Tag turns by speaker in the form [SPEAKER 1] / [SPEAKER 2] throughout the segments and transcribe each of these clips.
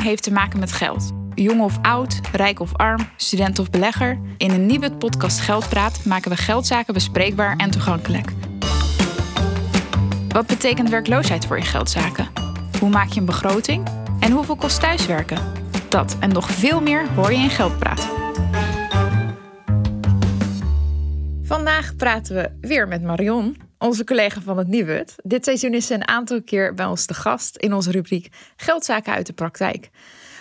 [SPEAKER 1] Heeft te maken met geld. Jong of oud, rijk of arm, student of belegger. In een nieuwe podcast Geldpraat maken we geldzaken bespreekbaar en toegankelijk. Wat betekent werkloosheid voor je geldzaken? Hoe maak je een begroting? En hoeveel kost thuiswerken? Dat en nog veel meer hoor je in Geldpraat. Vandaag praten we weer met Marion, onze collega van het Nieuwut. Dit seizoen is ze een aantal keer bij ons te gast in onze rubriek Geldzaken uit de praktijk.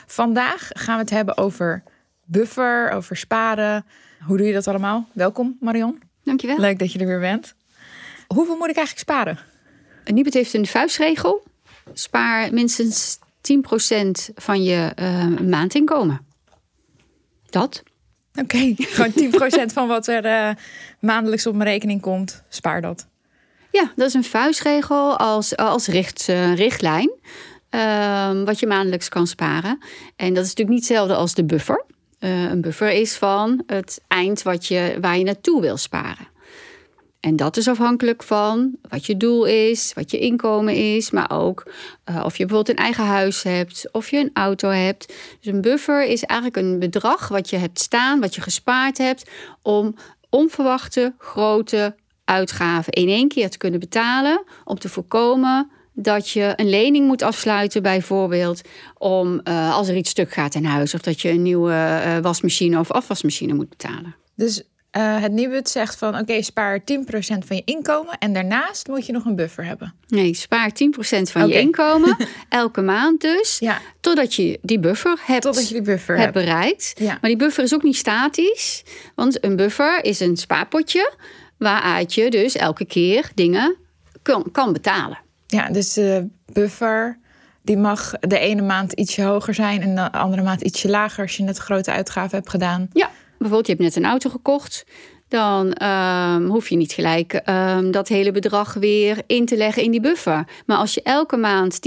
[SPEAKER 1] Vandaag gaan we het hebben over buffer, over sparen. Hoe doe je dat allemaal? Welkom Marion.
[SPEAKER 2] Dankjewel.
[SPEAKER 1] Leuk dat je er weer bent. Hoeveel moet ik eigenlijk sparen?
[SPEAKER 2] Nibud heeft een vuistregel. Spaar minstens 10% van je uh, maandinkomen. Dat.
[SPEAKER 1] Oké, gewoon 10% van wat er uh, maandelijks op mijn rekening komt, spaar dat.
[SPEAKER 2] Ja, dat is een vuistregel als, als richt, uh, richtlijn. Uh, wat je maandelijks kan sparen. En dat is natuurlijk niet hetzelfde als de buffer. Uh, een buffer is van het eind wat je, waar je naartoe wil sparen. En dat is afhankelijk van wat je doel is, wat je inkomen is, maar ook uh, of je bijvoorbeeld een eigen huis hebt of je een auto hebt. Dus een buffer is eigenlijk een bedrag wat je hebt staan, wat je gespaard hebt om onverwachte grote uitgaven in één keer te kunnen betalen, om te voorkomen dat je een lening moet afsluiten, bijvoorbeeld, om uh, als er iets stuk gaat in huis, of dat je een nieuwe uh, wasmachine of afwasmachine moet betalen.
[SPEAKER 1] Dus uh, het Nibud zegt van oké, okay, spaar 10% van je inkomen en daarnaast moet je nog een buffer hebben.
[SPEAKER 2] Nee, spaar 10% van okay. je inkomen, elke maand dus,
[SPEAKER 1] ja.
[SPEAKER 2] totdat je die buffer hebt,
[SPEAKER 1] totdat je die buffer
[SPEAKER 2] hebt bereikt.
[SPEAKER 1] Ja.
[SPEAKER 2] Maar die buffer is ook niet statisch, want een buffer is een spaarpotje waaruit je dus elke keer dingen kan, kan betalen.
[SPEAKER 1] Ja, dus de buffer die mag de ene maand ietsje hoger zijn en de andere maand ietsje lager als je net grote uitgaven hebt gedaan.
[SPEAKER 2] Ja, bijvoorbeeld je hebt net een auto gekocht. Dan um, hoef je niet gelijk um, dat hele bedrag weer in te leggen in die buffer. Maar als je elke maand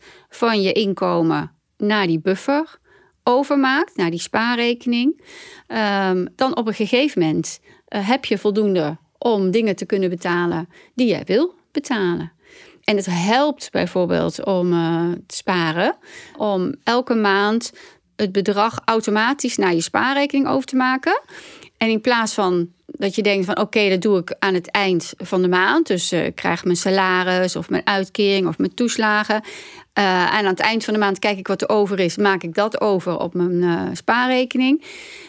[SPEAKER 2] 10% van je inkomen naar die buffer overmaakt, naar die spaarrekening, um, dan op een gegeven moment heb je voldoende om dingen te kunnen betalen die jij wil betalen. En het helpt bijvoorbeeld om uh, te sparen, om elke maand het bedrag automatisch naar je spaarrekening over te maken. En in plaats van dat je denkt van oké, dat doe ik aan het eind van de maand. Dus uh, ik krijg mijn salaris of mijn uitkering of mijn toeslagen. Uh, en aan het eind van de maand kijk ik wat er over is. Maak ik dat over op mijn uh, spaarrekening.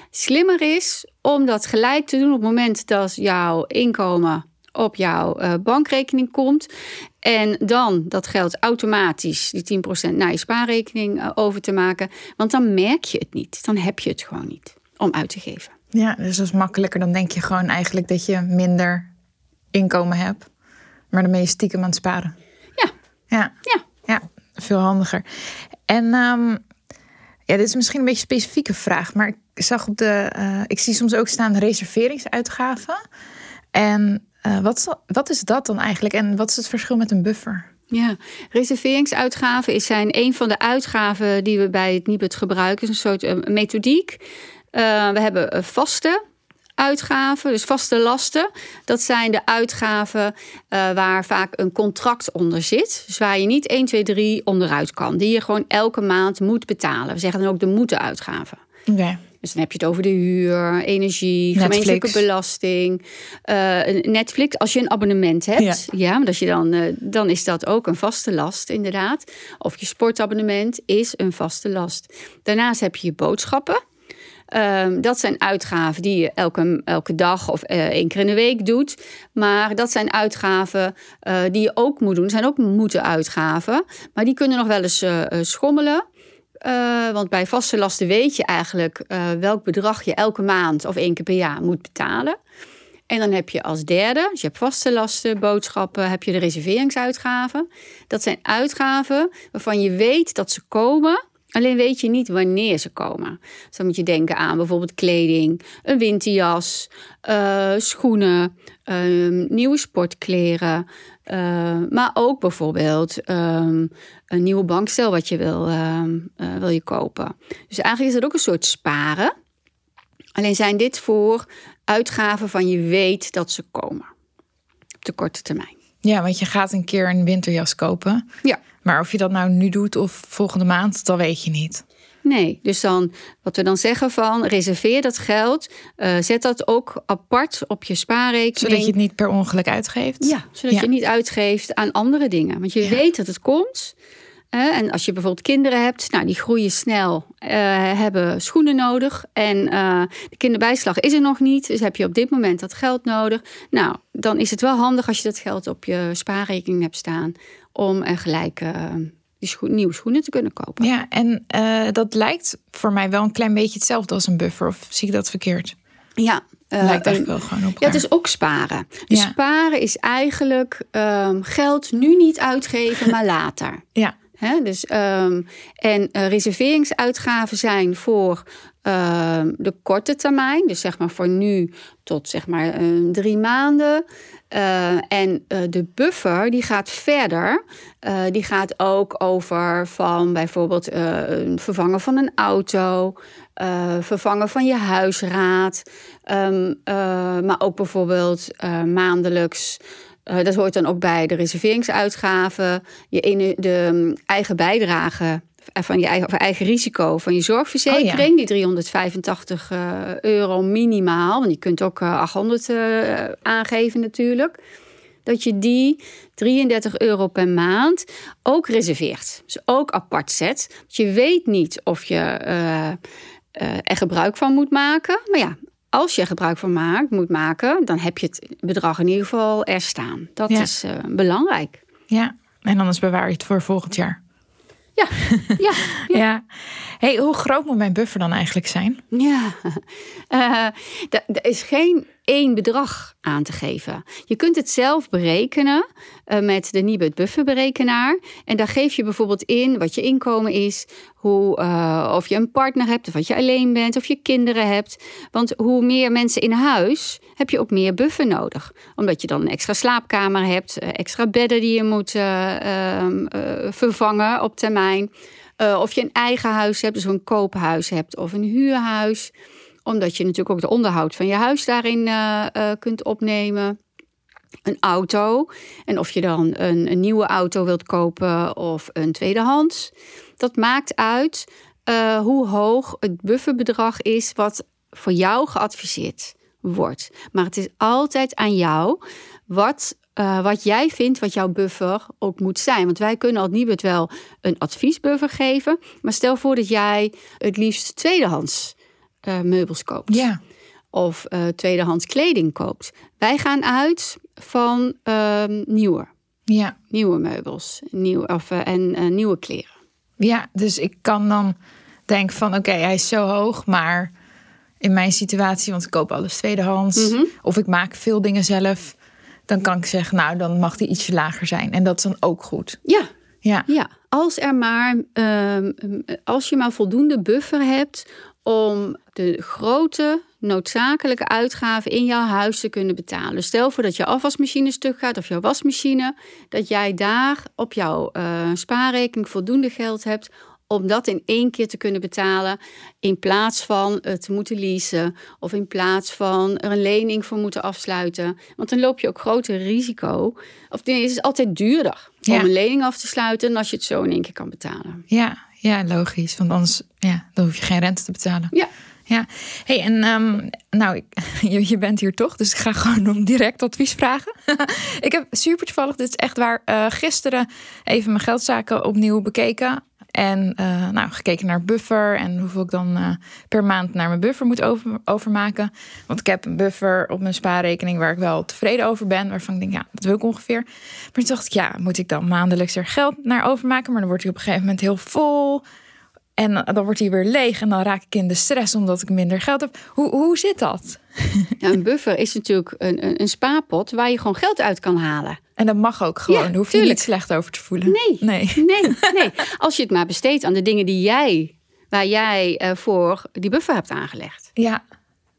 [SPEAKER 2] Slimmer is om dat gelijk te doen op het moment dat jouw inkomen op jouw bankrekening komt. En dan dat geld automatisch, die 10% naar je spaarrekening over te maken. Want dan merk je het niet. Dan heb je het gewoon niet om uit te geven.
[SPEAKER 1] Ja, dus dat is makkelijker. Dan denk je gewoon eigenlijk dat je minder inkomen hebt. Maar dan ben je stiekem aan het sparen.
[SPEAKER 2] Ja.
[SPEAKER 1] Ja.
[SPEAKER 2] Ja.
[SPEAKER 1] ja veel handiger. En um, ja, dit is misschien een beetje een specifieke vraag. Maar ik zag op de. Uh, ik zie soms ook staan reserveringsuitgaven. En uh, wat, wat is dat dan eigenlijk en wat is het verschil met een buffer?
[SPEAKER 2] Ja, reserveringsuitgaven zijn een van de uitgaven die we bij het Nibud gebruiken. een soort uh, methodiek. Uh, we hebben vaste uitgaven, dus vaste lasten. Dat zijn de uitgaven waar vaak een contract onder zit. Dus waar je niet 1, 2, 3 onderuit kan. Die je gewoon elke maand moet betalen. We zeggen dan ook de moeten uitgaven.
[SPEAKER 1] Okay.
[SPEAKER 2] Dus dan heb je het over de huur, energie,
[SPEAKER 1] Netflix.
[SPEAKER 2] gemeentelijke belasting. Uh, Netflix, als je een abonnement hebt. Ja, ja als je dan, uh, dan is dat ook een vaste last, inderdaad. Of je sportabonnement is een vaste last. Daarnaast heb je je boodschappen. Uh, dat zijn uitgaven die je elke, elke dag of uh, één keer in de week doet. Maar dat zijn uitgaven uh, die je ook moet doen. Zijn ook moeten uitgaven. Maar die kunnen nog wel eens uh, schommelen. Want bij vaste lasten weet je eigenlijk welk bedrag je elke maand of één keer per jaar moet betalen. En dan heb je als derde, dus je hebt vaste lasten, boodschappen, heb je de reserveringsuitgaven. Dat zijn uitgaven waarvan je weet dat ze komen, alleen weet je niet wanneer ze komen. Dus dan moet je denken aan bijvoorbeeld kleding, een winterjas, uh, schoenen, nieuwe sportkleren. Uh, maar ook bijvoorbeeld um, een nieuwe bankstel wat je wil, um, uh, wil je kopen. Dus eigenlijk is het ook een soort sparen. Alleen zijn dit voor uitgaven van je weet dat ze komen. Op de korte termijn.
[SPEAKER 1] Ja, want je gaat een keer een winterjas kopen.
[SPEAKER 2] Ja.
[SPEAKER 1] Maar of je dat nou nu doet of volgende maand, dat weet je niet.
[SPEAKER 2] Nee, dus dan wat we dan zeggen van reserveer dat geld, uh, zet dat ook apart op je spaarrekening.
[SPEAKER 1] Zodat je het niet per ongeluk uitgeeft.
[SPEAKER 2] Ja, zodat je het niet uitgeeft aan andere dingen. Want je weet dat het komt. en als je bijvoorbeeld kinderen hebt, nou, die groeien snel, uh, hebben schoenen nodig. En uh, de kinderbijslag is er nog niet, dus heb je op dit moment dat geld nodig. Nou, dan is het wel handig als je dat geld op je spaarrekening hebt staan om er gelijk die nieuwe schoenen te kunnen kopen.
[SPEAKER 1] Ja, en uh, dat lijkt voor mij wel een klein beetje hetzelfde als een buffer. Of zie ik dat verkeerd?
[SPEAKER 2] Ja,
[SPEAKER 1] uh, lijkt eigenlijk wel gewoon op.
[SPEAKER 2] Ja, het is ook sparen. Dus ja. sparen is eigenlijk um, geld nu niet uitgeven, maar later.
[SPEAKER 1] Ja.
[SPEAKER 2] He, dus, um, en uh, reserveringsuitgaven zijn voor uh, de korte termijn, dus zeg maar voor nu tot zeg maar drie maanden. Uh, en de buffer die gaat verder. die gaat ook over van bijvoorbeeld vervangen van een auto, vervangen van je huisraad, um, maar ook bijvoorbeeld maandelijks. Uh, dat hoort dan ook bij de reserveringsuitgaven, je ene, de eigen bijdrage van je eigen, of eigen risico van je zorgverzekering, oh, ja. die 385 uh, euro minimaal, want je kunt ook uh, 800 uh, aangeven natuurlijk, dat je die 33 euro per maand ook reserveert. Dus ook apart zet. Je weet niet of je er gebruik van moet maken, maar ja, als je gebruik van maakt, moet maken, dan heb je het bedrag in ieder geval er staan. Dat ja. is uh, belangrijk.
[SPEAKER 1] Ja, en anders bewaar je het voor volgend jaar.
[SPEAKER 2] Ja, ja. ja.
[SPEAKER 1] ja. Hey, hoe groot moet mijn buffer dan eigenlijk zijn?
[SPEAKER 2] Ja, uh, er is geen één bedrag aan te geven. Je kunt het zelf berekenen uh, met de Nibud bufferberekenaar. En daar geef je bijvoorbeeld in wat je inkomen is, hoe, uh, of je een partner hebt, of wat je alleen bent, of je kinderen hebt. Want hoe meer mensen in huis, heb je ook meer buffer nodig. Omdat je dan een extra slaapkamer hebt, extra bedden die je moet ehm, vervangen op termijn. Of je een eigen huis hebt, dus een koophuis hebt of een huurhuis. Omdat je natuurlijk ook de onderhoud van je huis daarin uh, uh, kunt opnemen. Een auto. En of je dan een, een, nieuwe auto wilt kopen of een tweedehands. Dat maakt uit hoe hoog het bufferbedrag is wat voor jou geadviseerd wordt. Maar het is altijd aan jou wat wat jij vindt wat jouw buffer ook moet zijn. Want wij kunnen als wel een adviesbuffer geven. Maar stel voor dat jij het liefst tweedehands uh, meubels koopt.
[SPEAKER 1] Ja.
[SPEAKER 2] Of uh, tweedehands kleding koopt. Wij gaan uit van ehm, nieuwe.
[SPEAKER 1] Ja.
[SPEAKER 2] Nieuwe meubels nieuw, of, en nieuwe kleren.
[SPEAKER 1] Ja, dus ik kan dan denken van oké, hij is zo hoog, maar in mijn situatie, want ik koop alles tweedehands. Mm -hmm. Of ik maak veel dingen zelf dan kan ik zeggen, nou, dan mag die ietsje lager zijn. En dat is dan ook goed.
[SPEAKER 2] Ja.
[SPEAKER 1] Ja.
[SPEAKER 2] ja. Als, er maar, uh, als je maar voldoende buffer hebt om de grote noodzakelijke uitgaven in jouw huis te kunnen betalen. Stel voor dat je afwasmachine stuk gaat of jouw wasmachine, dat jij daar op jouw uh, spaarrekening voldoende geld hebt om dat in één keer te kunnen betalen. In plaats van het moeten leasen of in plaats van er een lening voor moeten afsluiten. Want dan loop je ook groter risico. Of nee, het is altijd duurder ja. om een lening af te sluiten dan als je het zo in één keer kan betalen.
[SPEAKER 1] Ja, ja logisch. Want anders ja, dan hoef je geen rente te betalen.
[SPEAKER 2] Ja.
[SPEAKER 1] Ja, hey, en um, nou, je, je, bent hier toch, dus ik ga gewoon om direct advies vragen. ik heb super toevallig, dit is echt waar, uh, gisteren even mijn geldzaken opnieuw bekeken. En uh, nou, gekeken naar buffer en hoeveel ik dan uh, per maand naar mijn buffer moet over, overmaken. Want ik heb een buffer op mijn spaarrekening waar ik wel tevreden over ben. Waarvan ik denk, ja, dat wil ik ongeveer. Maar toen dacht ik, ja, moet ik dan maandelijks er geld naar overmaken? Maar dan wordt hij op een gegeven moment heel vol. En dan wordt hij weer leeg en dan raak ik in de stress omdat ik minder geld heb. Hoe, hoe zit dat?
[SPEAKER 2] Ja, een buffer is natuurlijk een, een, een spaarpot waar je gewoon geld uit kan halen.
[SPEAKER 1] En dat mag ook gewoon. Ja, Daar hoef je niet slecht over te voelen.
[SPEAKER 2] Nee, nee. Nee, nee. Als je het maar besteedt aan de dingen die jij, waar jij uh, voor die buffer hebt aangelegd.
[SPEAKER 1] Ja.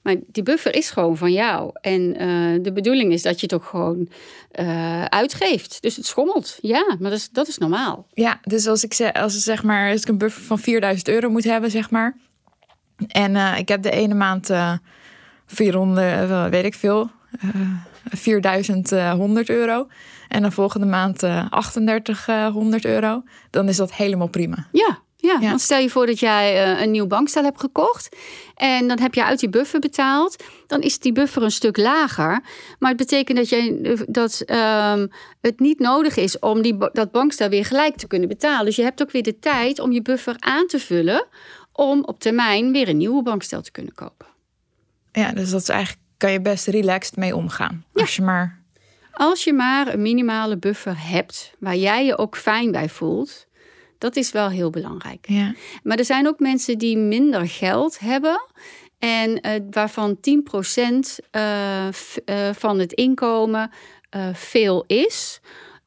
[SPEAKER 2] Maar die buffer is gewoon van jou. En uh, de bedoeling is dat je het ook gewoon uh, uitgeeft. Dus het schommelt. Ja, maar dat is, dat is normaal.
[SPEAKER 1] Ja, dus als ik, zeg, als, zeg maar, als ik een buffer van 4000 euro moet hebben, zeg maar. En ik heb de ene maand 400, weet ik veel, 4100 euro. en de volgende maand 3800 euro, dan is dat helemaal prima.
[SPEAKER 2] Ja, ja, want stel je voor dat jij een nieuw bankstel hebt gekocht en dan heb je uit die buffer betaald, dan is die buffer een stuk lager. Maar het betekent dat, jij, dat um, het niet nodig is om die, dat bankstel weer gelijk te kunnen betalen. Dus je hebt ook weer de tijd om je buffer aan te vullen om op termijn weer een nieuwe bankstel te kunnen kopen.
[SPEAKER 1] Ja, dus dat is eigenlijk kan je best relaxed mee omgaan. Ja. Als je maar.
[SPEAKER 2] Als je maar een minimale buffer hebt waar jij je ook fijn bij voelt, dat is wel heel belangrijk.
[SPEAKER 1] Ja.
[SPEAKER 2] Maar er zijn ook mensen die minder geld hebben en uh, waarvan 10% uh, uh, van het inkomen veel is.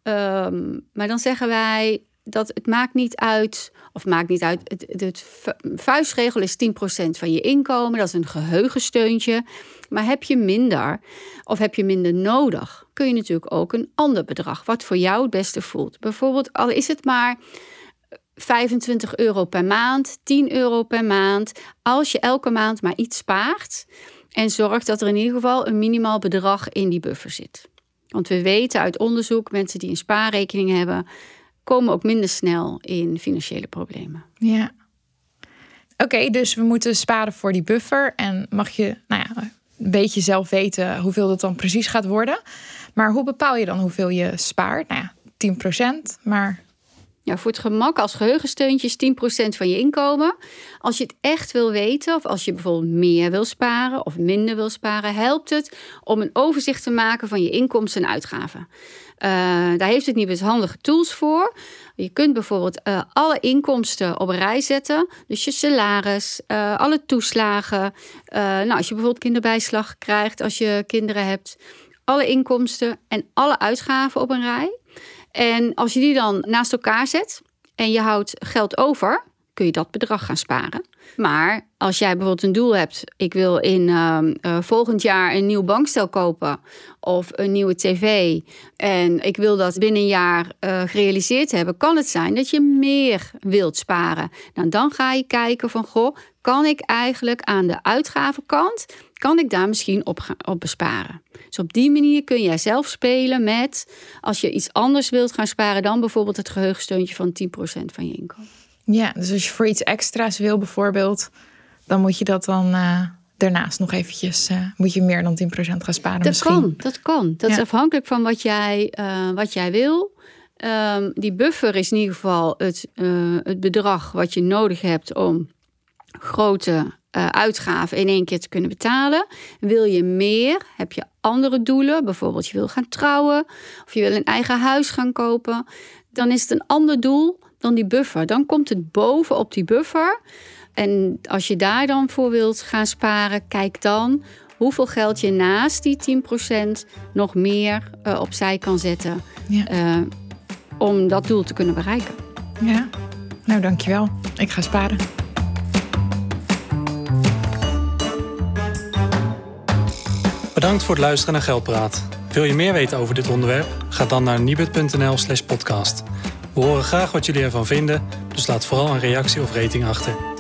[SPEAKER 2] Um, maar dan zeggen wij dat het maakt niet uit, of maakt niet uit, het vuistregel is 10% van je inkomen, dat is een geheugensteuntje. Maar heb je minder of heb je minder nodig, kun je natuurlijk ook een ander bedrag, wat voor jou het beste voelt. Bijvoorbeeld, al is het maar 25 euro per maand, 10 euro per maand. Als je elke maand maar iets spaart en zorgt dat er in ieder geval een minimaal bedrag in die buffer zit. Want we weten uit onderzoek, mensen die een spaarrekening hebben, komen ook minder snel in financiële problemen.
[SPEAKER 1] Ja. Oké, dus we moeten sparen voor die buffer. En mag je nou ja, een beetje zelf weten hoeveel dat dan precies gaat worden. Maar hoe bepaal je dan hoeveel je spaart? Nou ja, 10%, maar
[SPEAKER 2] ja, voor het gemak als geheugensteuntje is 10% van je inkomen. Als je het echt wil weten, of als je bijvoorbeeld meer wil sparen of minder wil sparen, helpt het om een overzicht te maken van je inkomsten en uitgaven. Uh, daar heeft het niet handige tools voor. Je kunt bijvoorbeeld uh, alle inkomsten op een rij zetten. Dus je salaris, uh, alle toeslagen. nou, als je bijvoorbeeld kinderbijslag krijgt, als je kinderen hebt. Alle inkomsten en alle uitgaven op een rij. En als je die dan naast elkaar zet en je houdt geld over, kun je dat bedrag gaan sparen. Maar als jij bijvoorbeeld een doel hebt, ik wil in uh, uh, volgend jaar een nieuw bankstel kopen of een nieuwe tv en ik wil dat binnen een jaar uh, gerealiseerd hebben, kan het zijn dat je meer wilt sparen. Nou, dan ga je kijken van, goh, kan ik eigenlijk aan de uitgavenkant, kan ik daar misschien op, op besparen? Dus op die manier kun jij zelf spelen met, als je iets anders wilt gaan sparen dan bijvoorbeeld het geheugensteuntje van 10% van je inkomen.
[SPEAKER 1] Ja, dus als je voor iets extra's wil bijvoorbeeld, dan moet je dat dan uh, daarnaast nog eventjes, uh, moet je meer dan 10% gaan sparen
[SPEAKER 2] dat
[SPEAKER 1] misschien.
[SPEAKER 2] Kan, dat kan, dat is afhankelijk van wat jij, uh, wat jij wil. Um, die buffer is in ieder geval het, het bedrag wat je nodig hebt om grote uitgaven in één keer te kunnen betalen. Wil je meer? Heb je andere doelen? Bijvoorbeeld je wil gaan trouwen of je wil een eigen huis gaan kopen. Dan is het een ander doel dan die buffer. Dan komt het bovenop die buffer. En als je daar dan voor wilt gaan sparen, kijk dan hoeveel geld je naast die 10% nog meer uh, opzij kan zetten. Ja. Uh, om dat doel te kunnen bereiken.
[SPEAKER 1] Ja, nou dankjewel. Ik ga sparen.
[SPEAKER 3] Bedankt voor het luisteren naar Geldpraat. Wil je meer weten over dit onderwerp? Ga dan naar nibud.nl slash podcast. We horen graag wat jullie ervan vinden, dus laat vooral een reactie of rating achter.